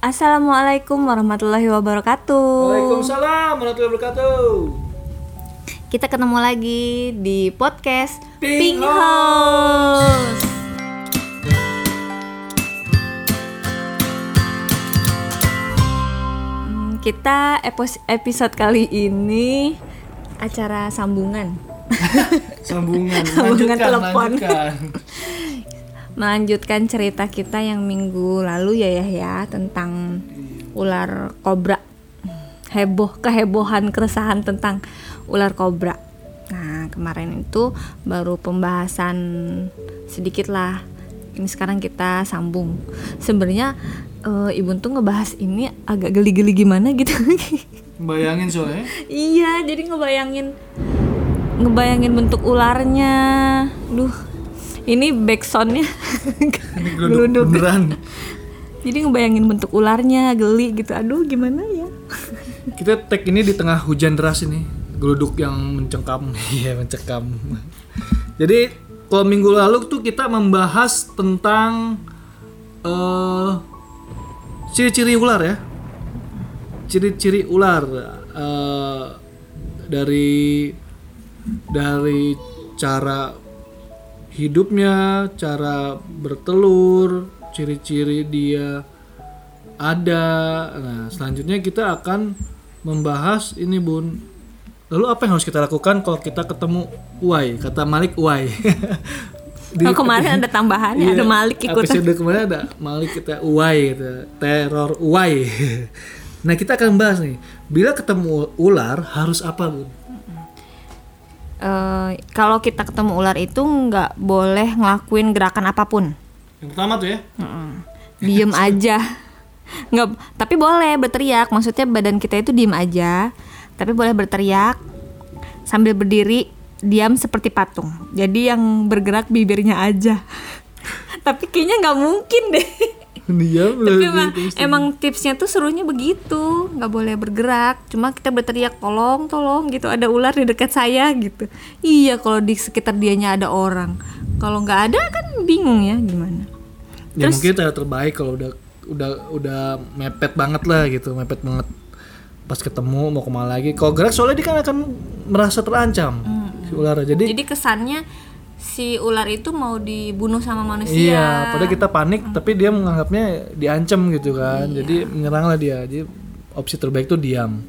Assalamualaikum warahmatullahi wabarakatuh. Waalaikumsalam warahmatullahi wabarakatuh. Kita ketemu lagi di podcast Pink House. Hmm, Kita episode kali ini acara sambungan. Sambungan, Sambungan lanjutkan, telepon. lanjutkan. Melanjutkan cerita kita yang minggu lalu ya ya ya tentang ular kobra. Heboh, kehebohan, keresahan tentang ular kobra. Nah, kemarin itu baru pembahasan sedikit lah. Ini sekarang kita sambung. Sebenarnya eh, Ibu tuh ngebahas ini agak geli-geli gimana gitu. Bayangin soalnya. iya, jadi ngebayangin ngebayangin bentuk ularnya. Duh. Ini backsoundnya geluduk. beneran. Jadi ngebayangin bentuk ularnya, geli gitu. Aduh, gimana ya? Kita tag ini di tengah hujan deras ini. Geluduk yang mencengkam. Iya, mencekam. Jadi, kalau minggu lalu tuh kita membahas tentang eh ciri-ciri ular ya. Ciri-ciri ular eh, dari dari cara hidupnya, cara bertelur, ciri-ciri dia ada. Nah, selanjutnya kita akan membahas ini, Bun. Lalu apa yang harus kita lakukan kalau kita ketemu uai? Kata Malik uai. Di- oh, kemarin ada tambahannya, ada Iya, Malik ikutan. Episode kemarin ada Malik kita uai gitu. Teror uai. Nah, kita akan bahas nih. Bila ketemu ular harus apa, Bun? Eh, kalau kita ketemu ular itu nggak boleh ngelakuin gerakan apa pun. Yang pertama tuh ya. Mm-mm. Diem aja. Nggak, tapi boleh berteriak. Maksudnya badan kita itu diem aja, tapi boleh berteriak sambil berdiri diam seperti patung. Jadi yang bergerak bibirnya aja. tapi kayaknya nggak mungkin deh. Dia Tapi emang, emang tipsnya tuh serunya begitu, nggak boleh bergerak. Cuma kita berteriak tolong, tolong gitu. Ada ular di dekat saya gitu. Iya kalau di sekitar dianya ada orang. Kalau nggak ada kan bingung ya gimana. ya mungkin cara terbaik kalau udah udah udah mepet banget lah gitu mepet banget pas ketemu mau ke mana lagi kalau gerak soalnya dia kan akan merasa terancam si ular jadi Jadi kesannya si ular itu mau dibunuh sama manusia. iya padahal kita panik tapi dia menganggapnya diancam gitu kan jadi menyeranglah dia jadi opsi terbaik tuh diam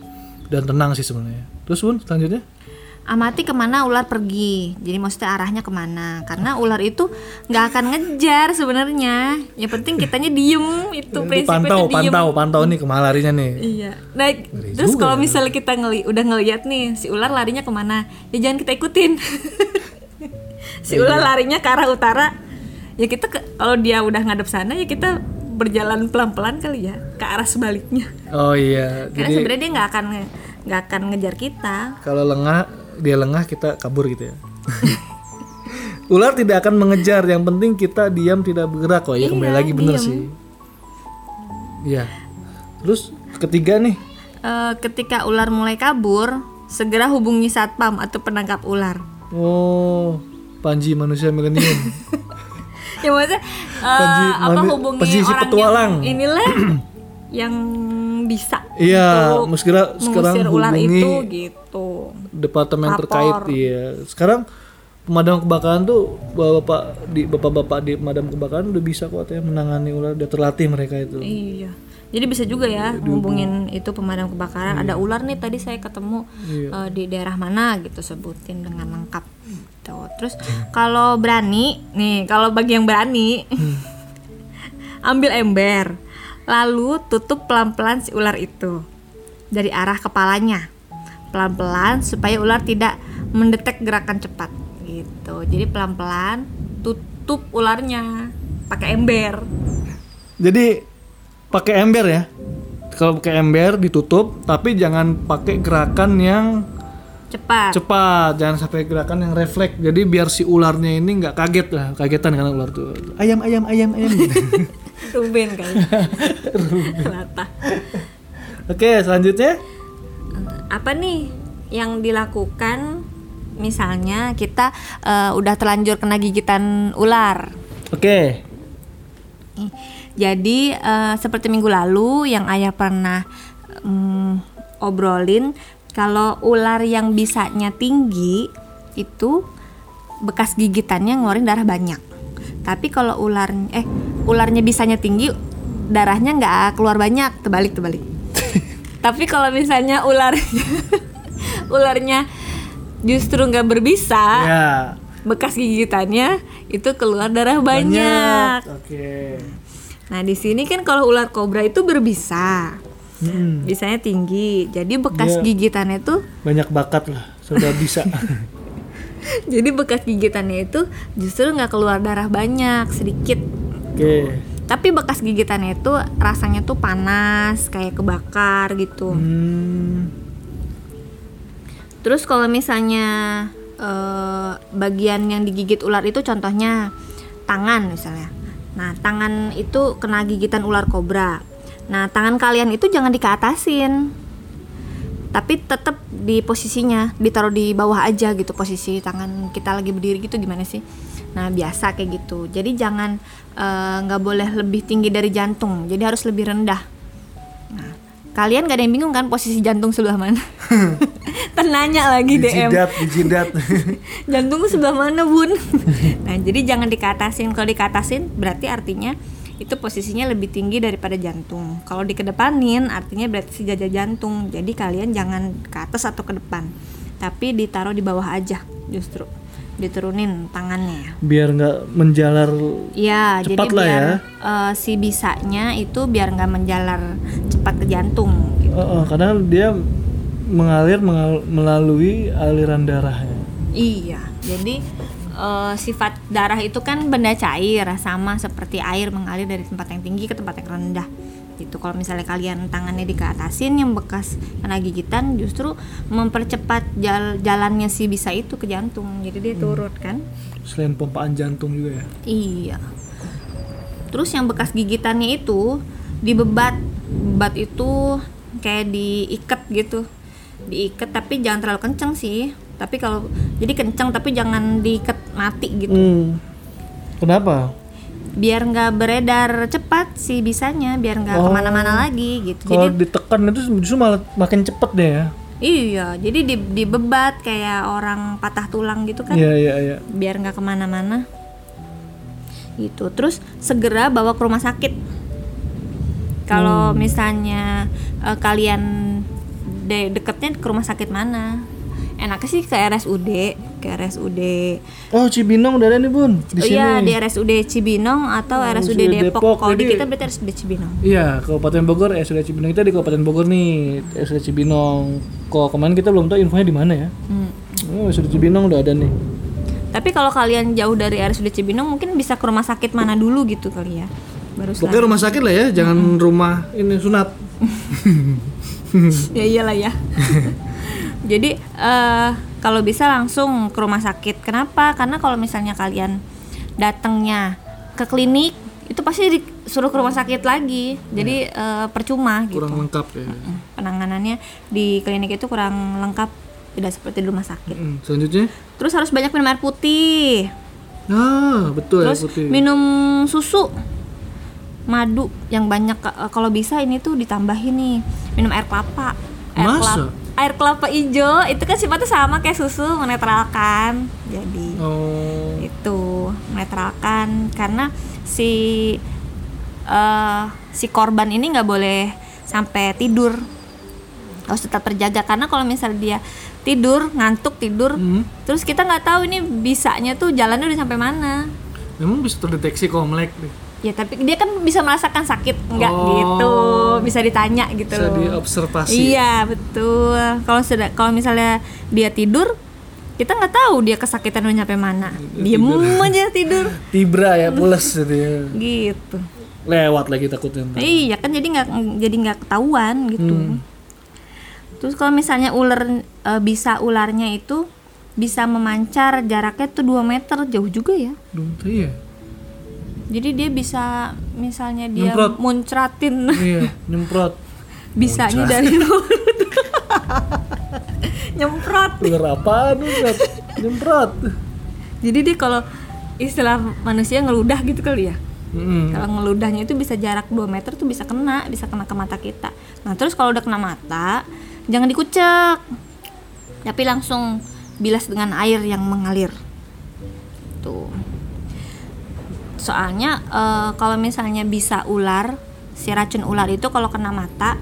dan tenang sih sebenarnya terus bun selanjutnya Amati ke mana ular pergi. Jadi maksudnya arahnya ke mana? Karena ular itu nggak akan ngejar sebenarnya. Yang penting kitanya diem itu Jadi prinsipnya pantau diem. pantau pantau nih ke mana larinya nih Iya. Nah, terus kalau misalnya kita ngeli udah ngeliat nih si ular larinya ke mana, ya jangan kita ikutin. si ular larinya ke arah utara, ya kita ke- kalau dia udah ngadep sana ya kita berjalan pelan-pelan kali ya ke arah sebaliknya. oh iya. Karena jadi sebenarnya dia nggak akan nggak akan ngejar kita. kalau lengah dia lengah kita kabur gitu ya. Ular tidak akan mengejar. Yang penting kita diam tidak bergerak. Kok ya kembali lagi bener diem. sih. Iya. Terus ketiga nih. Eh, ketika ular mulai kabur, segera hubungi satpam atau penangkap ular. oh Panji manusia milenium. Ya maksudnya eh, Panji apa hubungi Panji si orang petualang. yang inilah yang bisa iya kira sekarang ular hubungi itu gitu. departemen Lapor. terkait iya. Sekarang pemadam kebakaran tuh bapak di bapak-bapak di pemadam kebakaran udah bisa kok ya menangani ular. Udah terlatih mereka itu. Iya jadi bisa juga ya hubungin itu pemadam kebakaran. Ada ular nih tadi saya ketemu Iya. eh, di daerah mana gitu sebutin dengan lengkap. Gitu. Terus kalau berani nih kalau bagi yang berani ambil ember lalu tutup pelan-pelan si ular itu dari arah kepalanya. Pelan-pelan supaya ular tidak mendetek gerakan cepat gitu. Jadi pelan-pelan tutup ularnya pakai ember. Jadi pakai ember ya. Kalau pakai ember ditutup, tapi jangan pakai gerakan yang cepat cepat, jangan sampai gerakan yang refleks. Jadi biar si ularnya ini nggak kaget lah, kagetan karena ular tuh. Ayam ayam ayam ayam. gitu. Ruben kayaknya Latah. Oke, selanjutnya apa nih yang dilakukan misalnya kita eh, udah terlanjur kena gigitan ular Oke. Nih, Jadi eh, seperti minggu lalu yang ayah pernah mm, obrolin kalau ular yang bisanya tinggi itu bekas gigitannya ngeluarin darah banyak. Tapi kalau ular eh ularnya bisanya tinggi darahnya nggak keluar banyak, terbalik terbalik. Tapi kalau misalnya ularnya ularnya justru nggak berbisa, Ya. bekas gigitannya itu keluar darah banyak. Oke. Nah di sini kan kalau ular kobra itu berbisa, Mm-mm. bisanya tinggi. Jadi bekas Dia- gigitannya itu, Banyak bakat lah, sudah bisa. jadi bekas gigitannya itu justru nggak keluar darah banyak, sedikit. Oke. Tapi bekas gigitannya itu rasanya tuh panas, kayak kebakar gitu. Hmm. Terus kalau misalnya eh, bagian yang digigit ular itu contohnya tangan misalnya. Nah, tangan itu kena gigitan ular kobra. Nah, tangan kalian itu jangan dikeatasin. Tapi tetap di posisinya, ditaruh di bawah aja gitu posisi tangan kita lagi berdiri gitu gimana sih? Nah, biasa kayak gitu. Jadi jangan eh, nggak boleh lebih tinggi dari jantung. Jadi harus lebih rendah. Nah, kalian gak ada yang bingung kan posisi jantung sebelah mana? Ternanya lagi DM. Dijidat, dijidat. Jantung sebelah mana bun? nah jadi jangan dikatasin. Kalau dikatasin berarti artinya itu posisinya lebih tinggi daripada jantung. Kalau dikedepanin artinya berarti sejajar jantung. Jadi kalian jangan ke atas atau ke depan, tapi ditaruh di bawah aja justru diturunin tangannya. Biar nggak menjalar. Iya, jadi Cepat lah biar ya. eh, si bisanya itu biar nggak menjalar cepat ke jantung. Gitu. Oh, oh, karena dia mengalir mengal- melalui aliran darahnya. Iya, jadi eh, sifat darah itu kan benda cair, sama seperti air mengalir dari tempat yang tinggi ke tempat yang rendah. Gitu. Kalau misalnya kalian tangannya dikeatasin yang bekas kena gigitan, justru mempercepat jal- jalannya si bisa itu ke jantung. Jadi dia turut kan? Selain pompaan jantung juga ya. Iya. Terus yang bekas gigitannya itu dibebat. Bebat itu kayak diikat gitu. Diikat tapi jangan terlalu kenceng sih. Tapi kalau jadi kenceng tapi jangan diikat mati gitu. Hmm. Kenapa? Biar nggak beredar cepat sih bisanya, biar nggak Oh. ke mana-mana lagi gitu. Kalau Jadi ditekan itu justru malah makin cepet deh ya. iya, jadi di, dibebat kayak orang patah tulang gitu kan. Iya iya iya. biar nggak ke mana-mana gitu terus segera bawa ke rumah sakit kalau misalnya eh, kalian de deketnya ke rumah sakit mana enaknya sih ke RSUD ke RSUD Oh Cibinong udah ada nih bun di oh sini. iya di RSUD Cibinong atau RSUD RSUD Depok, Depok, kalau di jadi- kita berarti RSUD Cibinong Iya, Kabupaten Bogor, sudah Cibinong kita di Kabupaten Bogor nih, sudah Cibinong. Kok kemarin kita belum tahu infonya di mana ya? Hmm. Oh, sudah Cibinong udah ada nih. tapi kalau kalian jauh dari RSUD Cibinong mungkin bisa ke rumah sakit mana dulu gitu kali ya baru Pokoknya rumah sakit lah ya, jangan rumah ini sunat. ya iyalah ya jadi eh kalau bisa langsung ke rumah sakit. Kenapa? Karena kalau misalnya kalian datangnya ke klinik itu pasti disuruh ke rumah sakit lagi. Jadi eh, percuma gitu. Kurang lengkap ya. penanganannya di klinik itu kurang lengkap tidak seperti di rumah sakit. Mm, Selanjutnya, terus harus banyak minum air putih. Nah betul ya terus putih. minum susu. Madu yang banyak. Eh, kalau bisa ini tuh ditambahin nih minum air kelapa. Air Masa? kelapa air kelapa hijau itu kan sifatnya sama kayak susu menetralkan. Jadi Oh, itu menetralkan. Karena si eh, si korban ini nggak boleh sampai tidur. Harus tetap terjaga. Karena kalau misalnya dia tidur ngantuk tidur Hmm. terus kita nggak tahu ini bisanya tuh jalannya udah sampai mana. Memang bisa terdeteksi komlek nih. Ya tapi dia kan bisa merasakan sakit enggak Oh. gitu, bisa ditanya gitu Bisa diobservasi. Iya betul. Kalau sudah kalau misalnya dia tidur, kita nggak tahu dia kesakitan udah nyampe mana. Diem aja tidur, Tibra ya, pulas gitu ya. gitu. Lewat lagi takutnya. Iya kan jadi nggak jadi nggak ketahuan gitu. Hmm. Terus kalau misalnya ular e, bisa ularnya itu bisa memancar jaraknya tuh 2 meter jauh juga ya. Duh, iya. Jadi dia bisa misalnya dia Nyemprot. muncratin Iya, nyemprot. bisanya dari mulut nyemprot Ular apaan ular? Nyemprot. jadi dia kalau istilah manusia ngeludah gitu kali ya Mm-mm. Kalau ngeludahnya itu bisa jarak 2 meter tuh bisa kena, bisa kena ke mata kita. Nah, terus kalau udah kena mata, jangan dikucek. Tapi langsung bilas dengan air yang mengalir. Tuh. Soalnya eh, kalau misalnya bisa ular, si racun ular itu kalau kena mata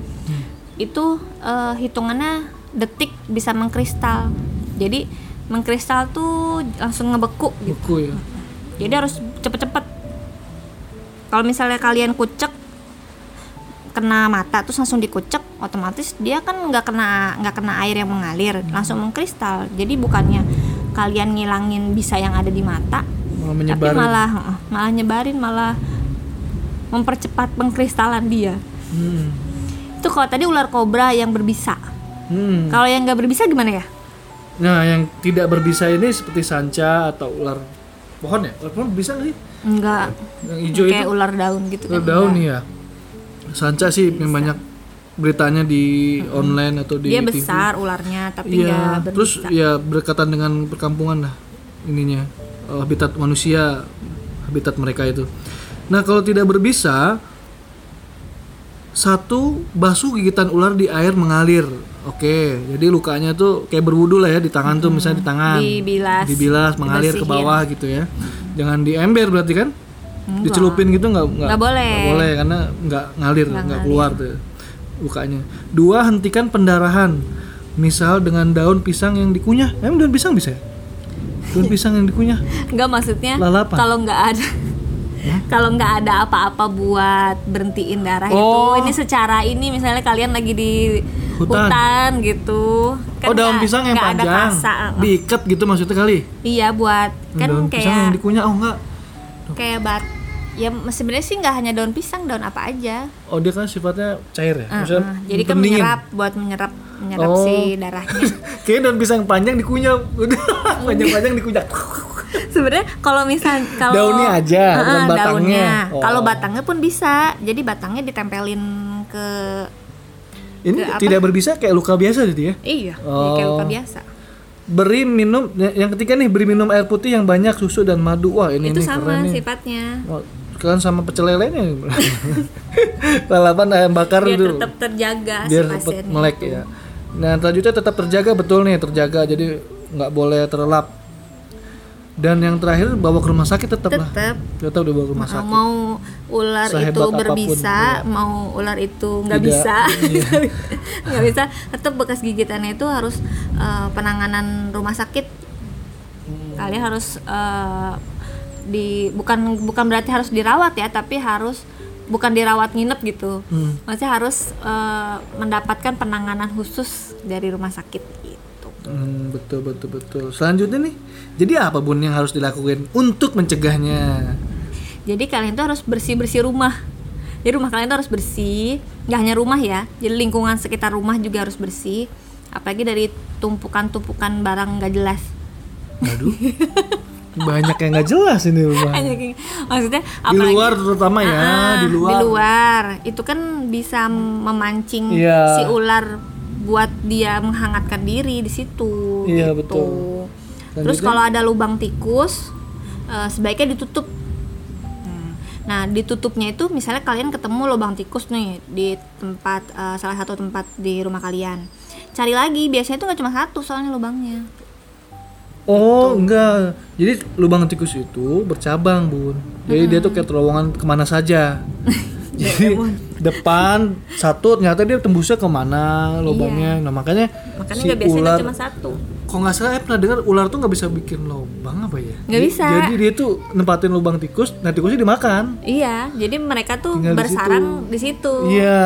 itu eh, hitungannya detik bisa mengkristal. Jadi mengkristal tuh langsung ngebeku gitu. Ya. Jadi harus cepet-cepet. Kalau misalnya kalian kucek kena mata terus langsung dikucek, otomatis dia kan nggak kena nggak kena air yang mengalir, langsung mengkristal. Jadi bukannya kalian ngilangin bisa yang ada di mata, Malah tapi menyebarin. malah malah nyebarin, malah mempercepat pengkristalan dia. Hmm. Itu kalau tadi ular kobra yang berbisa. Hmm. Kalau yang nggak berbisa gimana ya? Nah, yang tidak berbisa ini seperti sanca atau ular pohon ya? Ular pohon bisa nggak sih? Enggak Yang hijau kayak itu ular daun gitu ular kan. daun ya. Sanca sih yang banyak beritanya di online atau di Dia TV. besar ularnya tapi Iya, nggak terus berbisa. ya berkaitan dengan perkampungan lah ininya habitat manusia, habitat mereka itu. Nah kalau tidak berbisa, satu basuh gigitan ular di air mengalir. Oke, jadi lukanya tuh kayak berwudu lah ya di tangan tuh misalnya di tangan. Dibilas, Dibilas mengalir ke dibersihin. bawah gitu ya. Jangan di ember berarti kan? Enggak. Dicelupin gitu nggak nggak boleh. nggak boleh karena nggak ngalir Nggak keluar tuh lukanya. Dua hentikan pendarahan. Misal dengan daun pisang yang dikunyah. Emang daun pisang bisa? ya? Daun pisang yang dikunyah. Enggak maksudnya Lalapan. kalau nggak ada kalau nggak ada apa-apa buat berhentiin darah Oh. itu ini secara ini misalnya kalian lagi di Hutan. hutan, gitu oh daun nggak- pisang yang nggak ada panjang. kasa. Diikat gitu maksudnya kali. iya buat kan daun pisang yang kayak dikunyah oh enggak. kayak bat ya sebenarnya sih nggak hanya daun pisang daun apa aja Oh dia kan sifatnya cair ya. Uh, Maksudnya uh. jadi kan menyerap buat menyerap menyerap Oh. si darahnya Kayaknya daun pisang panjang dikunyah. Udah panjang-panjang dikunyah. sebenarnya kalau misal kalau Daunnya aja, Ah, bukan batangnya. daunnya. Oh. Kalau batangnya pun bisa. Jadi batangnya ditempelin ke Ini Ke apa? tidak berbisa kayak luka biasa jadi ya. iya, Oh. kayak luka biasa. Beri minum yang ketiga nih beri minum air putih yang banyak susu dan madu. Wah, ini Itu nih sama keren nih. sifatnya. Wah, kalian sama pecel lelenya. Lalapan ayam bakar Biar itu. tetap terjaga Biar si pasiennya. melek ya. Nah, selanjutnya tetap terjaga betul nih, terjaga. Jadi nggak boleh terlelap. Dan yang terakhir bawa ke rumah sakit tetap lah. Tetap Tetap dibawa ke rumah sakit. mau ular Sehebat itu apa pun, berbisa, iya. mau ular itu nggak bisa, iya. nggak bisa. Tetap bekas gigitannya itu harus uh, penanganan rumah sakit. Hmm. Kalian harus uh, di bukan bukan berarti harus dirawat ya, tapi harus bukan dirawat nginep gitu. Hmm. Maksudnya harus uh, mendapatkan penanganan khusus dari rumah sakit gitu. Hmm, betul betul betul. Selanjutnya nih, jadi apa bun yang harus dilakukan untuk mencegahnya? Jadi kalian tuh harus bersih-bersih rumah. Jadi rumah kalian tuh harus bersih, nggak hanya rumah ya. Jadi lingkungan sekitar rumah juga harus bersih. Apalagi dari tumpukan-tumpukan barang nggak jelas. Aduh, banyak yang nggak jelas ini rumah. Maksudnya Di apalagi luar terutama ya, Ah, di luar. Di luar. Itu kan bisa memancing Iya. si ular buat dia menghangatkan diri di situ. Iya, gitu. betul. Terus Selanjutnya? kalau ada lubang tikus, eh, sebaiknya ditutup. Hmm. Nah, ditutupnya itu misalnya kalian ketemu lubang tikus nih di tempat eh, salah satu tempat di rumah kalian. Cari lagi, biasanya itu nggak cuma satu soalnya lubangnya. Oh enggak, jadi lubang tikus itu bercabang bun. Jadi dia tuh kayak terowongan ke mana saja. jadi depan satu ternyata dia tembusnya ke mana lubangnya. Nah makanya, Makanya si biasanya ular. cuma satu. Kok nggak salah, saya pernah dengar ular tuh nggak bisa bikin lubang apa ya? Nggak bisa. Jadi dia tuh nempatin lubang tikus, nah tikusnya dimakan. Iya, jadi mereka tuh Tinggal di bersarang situ. di situ. Iya.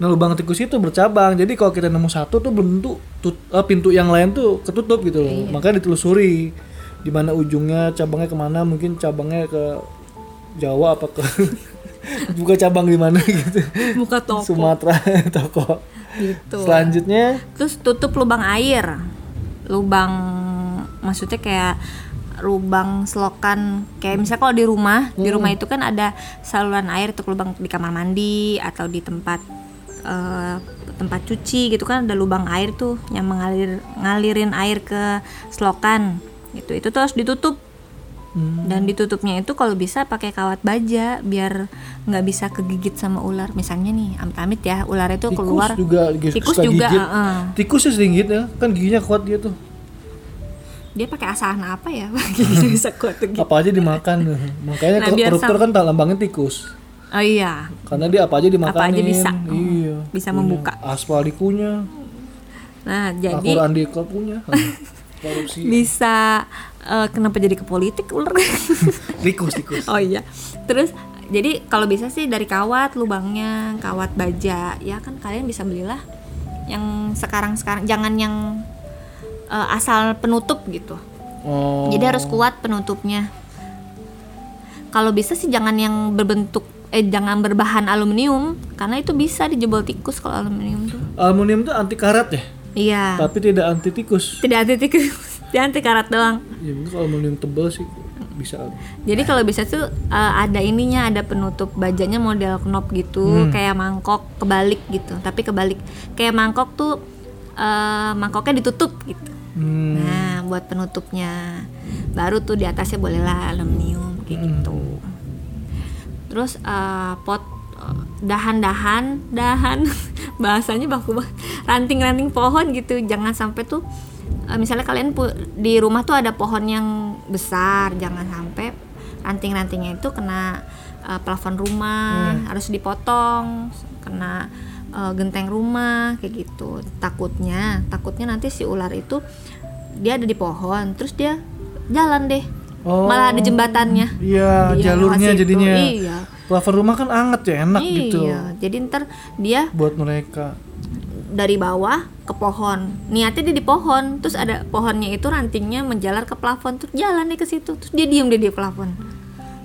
Nah lubang tikus itu bercabang. Jadi kalau kita nemu satu tuh belum tentu tut- eh, pintu yang lain tuh ketutup gitu loh. Iya. Makanya ditelusuri di mana ujungnya, cabangnya ke mana? Mungkin cabangnya ke Jawa apa ke buka cabang di mana gitu. Buka toko Sumatera toko. gitu. Selanjutnya Terus tutup lubang air. Lubang maksudnya kayak lubang selokan kayak misalnya kalau di rumah di Hmm. rumah itu kan ada saluran air untuk lubang di kamar mandi atau di tempat eh, tempat cuci gitu kan ada lubang air tuh yang mengalir ngalirin air ke selokan gitu itu tuh harus ditutup Hmm. Dan ditutupnya itu kalau bisa pakai kawat baja biar nggak bisa kegigit sama ular. Misalnya nih, amit-amit ya, ular itu Tikus keluar. juga Tikus juga, gigit. heeh. Tikus sih sedikit ya, kan giginya kuat dia tuh. Dia pakai asahan apa ya? bisa bisa kuat gitu. Apa aja dimakan. Makanya Nah, koruptor kan tak lambangnya tikus. Oh iya, Karena dia apa aja dimakanin. Apa aja bisa. Iya. Bisa Punya membuka. Aspal dikunya, nah jadi Al-Quran di punya. Korupsi. bisa eh, kenapa jadi ke politik ular? Tikus, tikus. oh iya, terus jadi kalau bisa sih dari kawat lubangnya, kawat baja, ya kan kalian bisa belilah yang sekarang-sekarang, jangan yang eh, asal penutup gitu. Oh. Jadi harus kuat penutupnya. Kalau bisa sih jangan yang berbentuk eh jangan berbahan aluminium karena itu bisa dijebol tikus kalau aluminium tuh. Aluminium tuh anti karat ya, Iya. tapi tidak anti tikus. Tidak anti tikus, dia anti karat doang. Ya mungkin kalau aluminium tebal sih bisa. Jadi kalau bisa tuh uh, ada ininya, ada penutup bajanya model knop gitu, Hmm. kayak mangkok kebalik gitu. Tapi kebalik, kayak mangkok tuh uh, mangkoknya ditutup gitu. Hmm. Nah, buat penutupnya, baru tuh di atasnya bolehlah aluminium kayak Hmm. gitu. Terus uh, pot uh, dahan-dahan, dahan bahasanya baku banget. Ranting-ranting pohon gitu, jangan sampai tuh uh, misalnya kalian di rumah tuh ada pohon yang besar, jangan sampai ranting-rantingnya itu kena uh, plafon rumah, harus dipotong, kena uh, genteng rumah kayak gitu. Takutnya, takutnya nanti si ular itu dia ada di pohon, terus dia jalan deh. Oh. Malah ada jembatannya. Iya, Dia jalurnya lewat situ. jadinya. Iya. Plafon rumah kan anget ya, enak iya. gitu Jadi ntar dia buat mereka. dari bawah ke pohon. Niatnya dia di pohon, terus ada pohonnya itu rantingnya menjalar ke plafon, terus jalan deh ke situ, terus dia diem deh di plafon.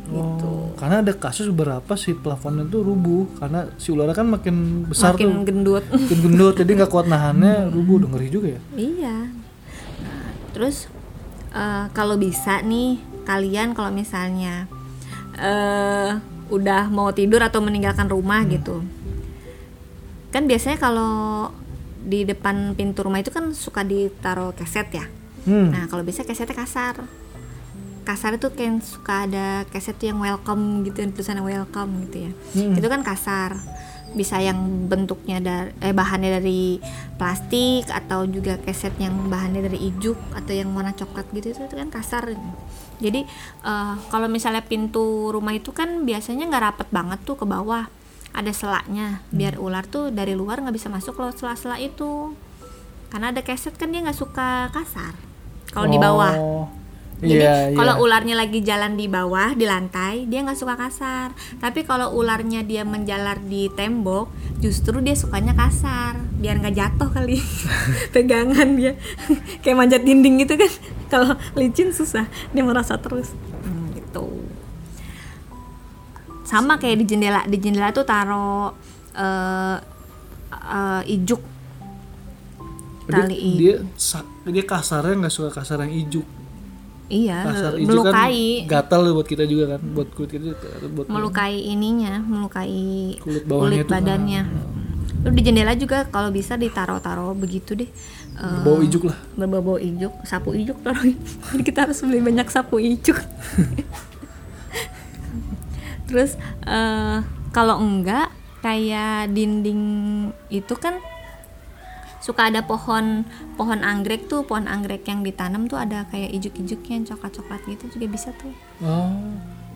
Gitu. Oh, karena ada kasus beberapa si plafonnya tuh rubuh karena si ular kan makin besar Makin tuh, gendut. makin gendut jadi nggak kuat nahannya rubuh udah ngeri juga ya. Iya. Nah, terus eh, kalau bisa nih kalian kalau misalnya eh udah mau tidur atau meninggalkan rumah gitu, kan biasanya kalau di depan pintu rumah itu kan suka ditaruh keset ya. Hmm. Nah kalau bisa kesetnya kasar. Kasar itu kan suka ada keset yang welcome gitu, tulisannya welcome gitu ya. Hmm. Itu kan kasar. Bisa yang bentuknya dari eh bahannya dari plastik atau juga keset yang bahannya dari ijuk atau yang warna coklat gitu itu, itu kan kasar. Jadi eh, kalau misalnya pintu rumah itu kan biasanya nggak rapet banget tuh ke bawah. Ada selaknya biar ular tuh dari luar nggak bisa masuk lewat sela-sela itu. Karena ada keset kan dia nggak suka kasar. Kalau di bawah. Jadi Iya, iya. kalau ularnya lagi jalan di bawah di lantai dia nggak suka kasar. Tapi kalau ularnya dia menjalar di tembok justru dia sukanya kasar biar nggak jatuh kali pegangan dia kayak manjat dinding gitu kan. Kalau licin susah dia merasa terus Hmm, gitu. Sama kayak di jendela di jendela tuh taro eh eh, ijuk dia, tali dia sa- dia kasarnya nggak suka kasar yang ijuk. Iya Kasar ijuk melukai kan gatal buat kita juga kan, buat kulit kita buat melukai ininya, melukai Kulit kulit, kan. badannya. Lu di jendela juga kalau bisa ditaro-taro begitu deh. Eh, bau ijuk lah. berbau ijuk, sapu ijuk taruh. Kita harus beli banyak sapu ijuk. Terus eh, kalau enggak kayak dinding itu kan suka ada pohon pohon anggrek tuh pohon anggrek yang ditanam tuh ada kayak ijuk-ijuknya yang coklat-coklat gitu juga bisa tuh Oh,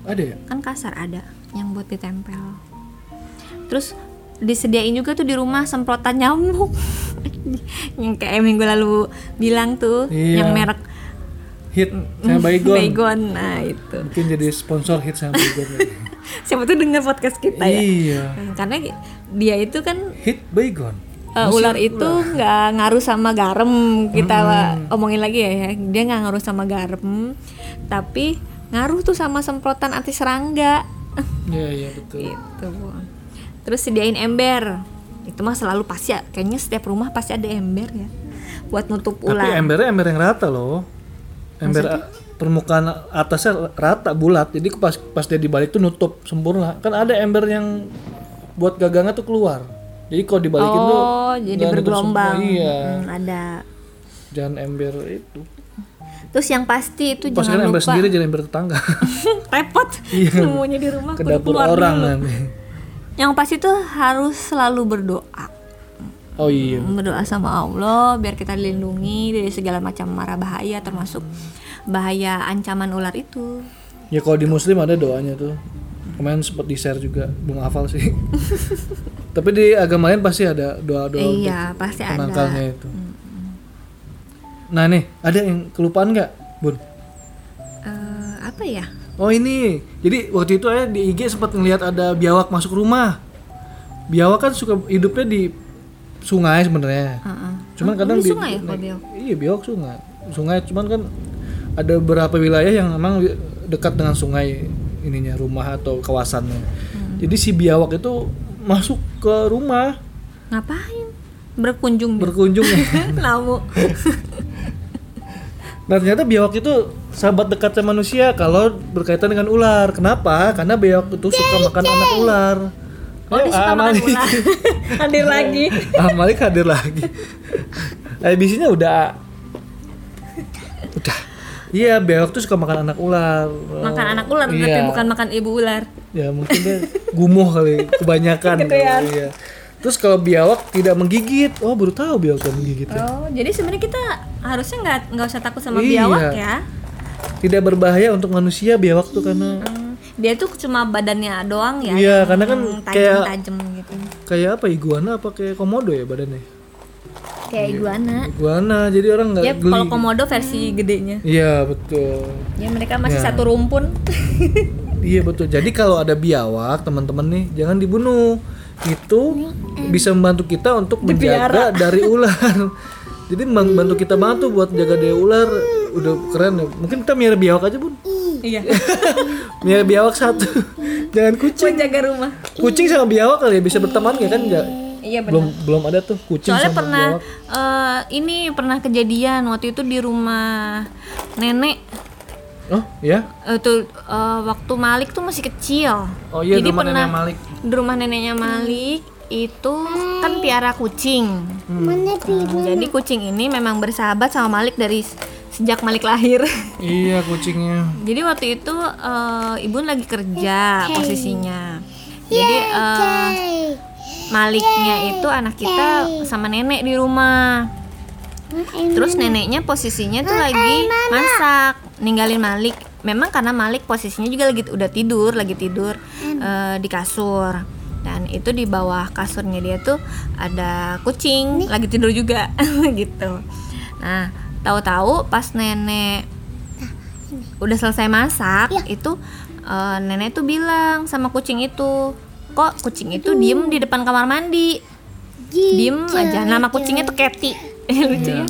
ada ya? kan kasar ada yang buat ditempel terus disediain juga tuh di rumah semprotan nyamuk yang kayak minggu lalu bilang tuh Iya. yang merek Hit sama Baygon. Baygon nah itu Mungkin jadi sponsor hit sama Baygon. siapa tuh dengar podcast kita ya iya. karena dia itu kan Hit Baygon. Eh, ular itu nggak ngaruh sama garam kita omongin lagi ya ya. dia nggak ngaruh sama garam tapi ngaruh tuh sama semprotan anti serangga Iya, iya betul. gitu terus sediain ember itu mah selalu pasti ya kayaknya setiap rumah pasti ada ember ya buat nutup Tapi ular embernya ember yang rata loh. Ember permukaan atasnya rata bulat. Jadi pas pas dia dibalik tuh nutup sempurna. Kan ada ember yang buat gagangnya tuh keluar. Jadi kalau dibalikin tuh oh jadi nggak nutup bergelombang semua. Iya. Hmm, ada Jangan ember itu. Terus yang pasti itu Pas kan jangan ember lupa sendiri jadi ember tetangga. repot Iya. semuanya di rumah Ke dapur orang nanti. Yang pasti tuh harus selalu berdoa. Oh iya. Berdoa sama Allah biar kita dilindungi dari segala macam mara bahaya termasuk bahaya ancaman ular itu. Ya kalau di muslim ada doanya tuh. Kemarin sempat di share juga, belum hafal sih. Tapi di agama lain pasti ada doa-doa untuk iya, pasti ada. penangkalnya itu. Nah nih, ada yang kelupaan nggak, Bun? Eh, apa ya? Oh ini, jadi waktu itu ya di IG sempat ngelihat ada biawak masuk rumah. Biawak kan suka hidupnya di sungai sebenarnya. Heeh. Cuman Oh, kadang di sungai ya, biawak? Iya biawak sungai. Sungai cuman kan ada beberapa wilayah yang memang dekat dengan sungai ininya rumah atau kawasannya. Hmm. Jadi si biawak itu masuk ke rumah Ngapain? Berkunjung berkunjung. Namu. nah ternyata biawak itu sahabat dekat sama manusia kalau berkaitan dengan ular. Kenapa? Karena biawak itu suka makan anak ular. Oh, dia suka makan ular. Hadir lagi. ah, Malik hadir lagi. Udah udah. Iya, biawak tuh suka makan anak ular. Makan anak ular tapi Iya. bukan makan ibu ular. Ya mungkin dia gumuh kali, kebanyakan. Kegedean. Iya. Terus kalau biawak tidak menggigit, oh baru tahu biawak tidak menggigit ya. Oh, jadi sebenarnya kita harusnya nggak nggak usah takut sama Iya. biawak ya. Tidak berbahaya untuk manusia biawak tuh karena Hmm, dia tuh cuma badannya doang ya. Iya, karena kan kayak- tajam-tajam gitu. kayak apa iguana apa kayak komodo ya badannya? Kayak iguana. Iguana, jadi orang nggak Ya geli. kalau komodo versi gedenya. Iya betul. Ya mereka masih Ya. satu rumpun. Iya betul. Jadi kalau ada biawak, teman-teman nih, jangan dibunuh. Itu bisa membantu kita untuk menjaga dari ular. Jadi membantu kita banget tuh buat jaga dari ular. Udah keren ya. Mungkin kita miara biawak aja, Bun. iya. Miara biawak satu. jangan kucing. Menjaga rumah. Kucing sama biawak kali ya bisa berteman ya kan? Iya benar. belum belum ada tuh kucing Soalnya sama pernah biawak. eh, ini pernah kejadian waktu itu di rumah nenek Oh, ya. Eh, tuh eh, waktu Malik tuh masih kecil. Oh iya, Jadi di rumah pernah nenek Malik. di rumah neneknya Malik itu kan piara kucing. Mana Hmm, jadi kucing ini memang bersahabat sama Malik dari sejak Malik lahir. Iya, kucingnya. jadi waktu itu eh, ibu lagi kerja posisinya. Jadi eh, Maliknya itu anak kita sama nenek di rumah. Terus neneknya posisinya tuh lagi masak, ninggalin Malik. Memang karena Malik posisinya juga lagi udah tidur, lagi tidur eh, di kasur. Dan itu di bawah kasurnya dia tuh ada kucing lagi tidur juga gitu. Nah, tahu-tahu pas nenek udah selesai masak itu eh, nenek tuh bilang sama kucing itu, kok kucing itu diem di depan kamar mandi. Diem aja. Nama kucingnya tuh Cathy. Lucu ya.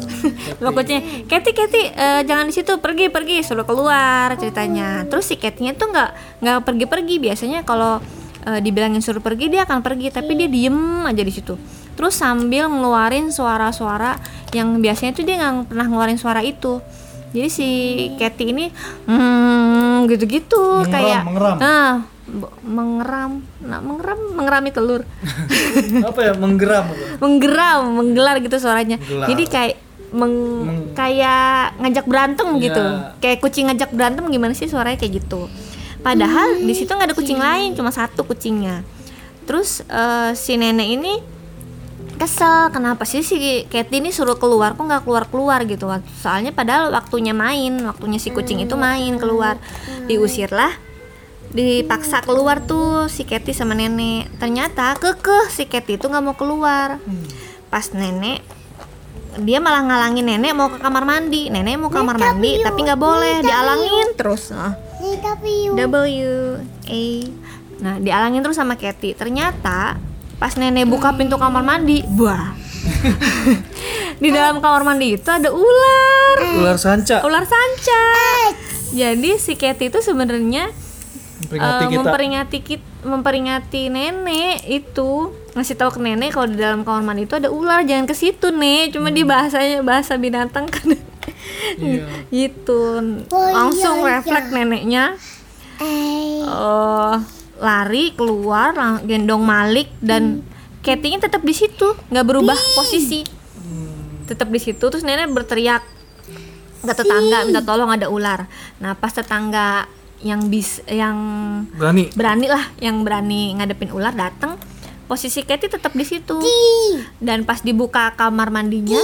Nama kucingnya Cathy Cathy eh, jangan di situ. Pergi pergi. Suruh keluar ceritanya. Terus si Cathy-nya tuh nggak nggak pergi pergi biasanya kalau eh, dibilangin suruh pergi dia akan pergi. Tapi dia diem aja di situ. Terus sambil ngeluarin suara-suara yang biasanya tuh dia nggak pernah ngeluarin suara itu. Jadi si Cathy ini hmm gitu-gitu. Mengeram, kayak mengeram. nah mengeram. Nah mengeram mengerami telur. Apa ya? Menggeram menggeram menggelar gitu suaranya. Menggelar. jadi kayak meng- Meng- kayak ngajak berantem Iya. gitu. Kayak kucing ngajak berantem gimana sih suaranya kayak gitu. Padahal di situ nggak ada kucing. lain cuma satu kucingnya. Terus eh, si nenek ini kesel kenapa sih si Cathy ini suruh keluar? Kok nggak keluar keluar gitu? Soalnya padahal waktunya main waktunya si kucing itu main keluar. Diusirlah dipaksa keluar tuh si Cathy sama nenek ternyata kekeh si Cathy itu nggak mau keluar. Pas nenek dia malah ngalangin nenek mau ke kamar mandi. Nenek mau ke kamar mandi tapi nggak boleh dialangin terus. Ah. Nih tapi W A. Nah dialangin terus sama Cathy ternyata pas nenek buka pintu kamar mandi wah di dalam kamar mandi itu ada ular. Ular sanca. ular sanca. Jadi si Cathy itu sebenarnya Memperingati eh, kita. memperingati kit- memperingati nenek itu. Ngasih tahu ke nenek kalau di dalam kamar mandi itu ada ular. Jangan ke situ nek. Cuma di bahasanya bahasa binatang kan. Iya. gitu. Oh, iya, langsung iya. refleks neneknya. Eh. Eh lari keluar gendong Malik dan Cathy-nya tetap di situ. Nggak berubah posisi. Tetap di situ. Terus nenek berteriak ke tetangga minta tolong ada ular. Nah pas tetangga yang bis yang Berani. berani lah yang berani ngadepin ular datang posisi Katy tetap di situ. Dan pas dibuka kamar mandinya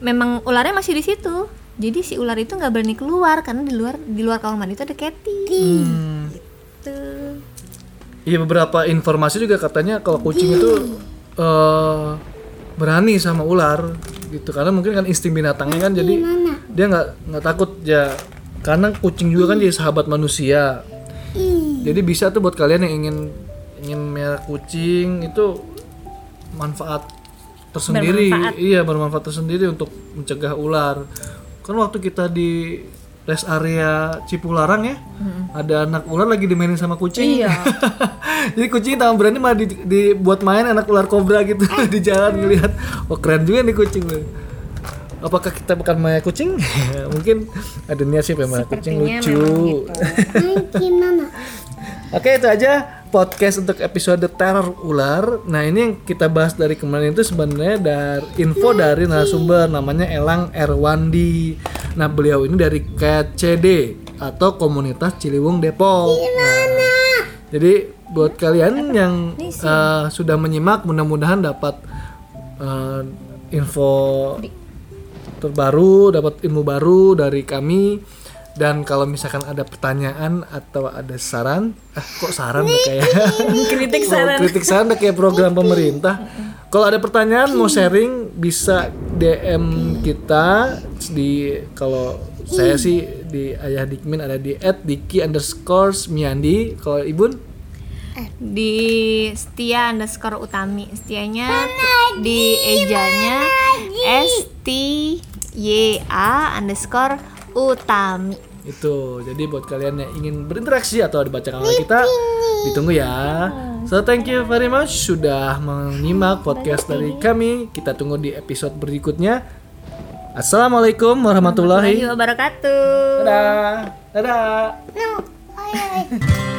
memang ularnya masih di situ. Jadi si ular itu nggak berani keluar karena di luar di luar kamar mandi itu ada Katy Hmm. Tuh. Iya beberapa informasi juga katanya kalau kucing itu eh, berani sama ular gitu. Karena mungkin kan insting binatangnya kan jadi dia nggak nggak takut ya karena kucing juga kan jadi sahabat manusia. Jadi bisa tuh buat kalian yang ingin ingin merah kucing itu manfaat tersendiri. Bermanfaat. iya bermanfaat tersendiri untuk mencegah ular. Kan waktu kita di rest area Cipularang ya ada anak ular lagi dimainin sama kucing. Iya. jadi kucing tangan berani malah di- dibuat main anak ular kobra gitu. Di jalan ngelihat oh keren juga nih kucing apakah kita bukan maya kucing mungkin ada niat sih pemain kucing lucu gitu. Oke itu aja podcast untuk episode teror ular. Nah ini yang kita bahas dari kemarin itu sebenarnya dari info dari narasumber namanya Elang Erwandi. Nah beliau ini dari KCD atau Komunitas Ciliwung Depok. Nah, jadi buat kalian yang eh, sudah menyimak mudah-mudahan dapat eh, info terbaru, dapat ilmu baru dari kami. Dan kalau misalkan ada pertanyaan atau ada saran, ah kok saran udah kayak kritik Oh, saran. kritik saran kayak program pemerintah. Kalau ada pertanyaan mau sharing bisa DM kita di kalau saya sih di ayah Dikmin ada di @diki underscore miandi. Kalau ibun? Di setia underscore utami. Setianya di ejanya s t y a underscore utami. Itu jadi buat kalian yang ingin berinteraksi atau dibacakan oleh kita ditunggu ya. So thank you very much sudah menyimak podcast dari kami. Kita tunggu di episode berikutnya. Assalamualaikum warahmatullahi warahmatullahi wabarakatuh. Dadah. Dadah. No.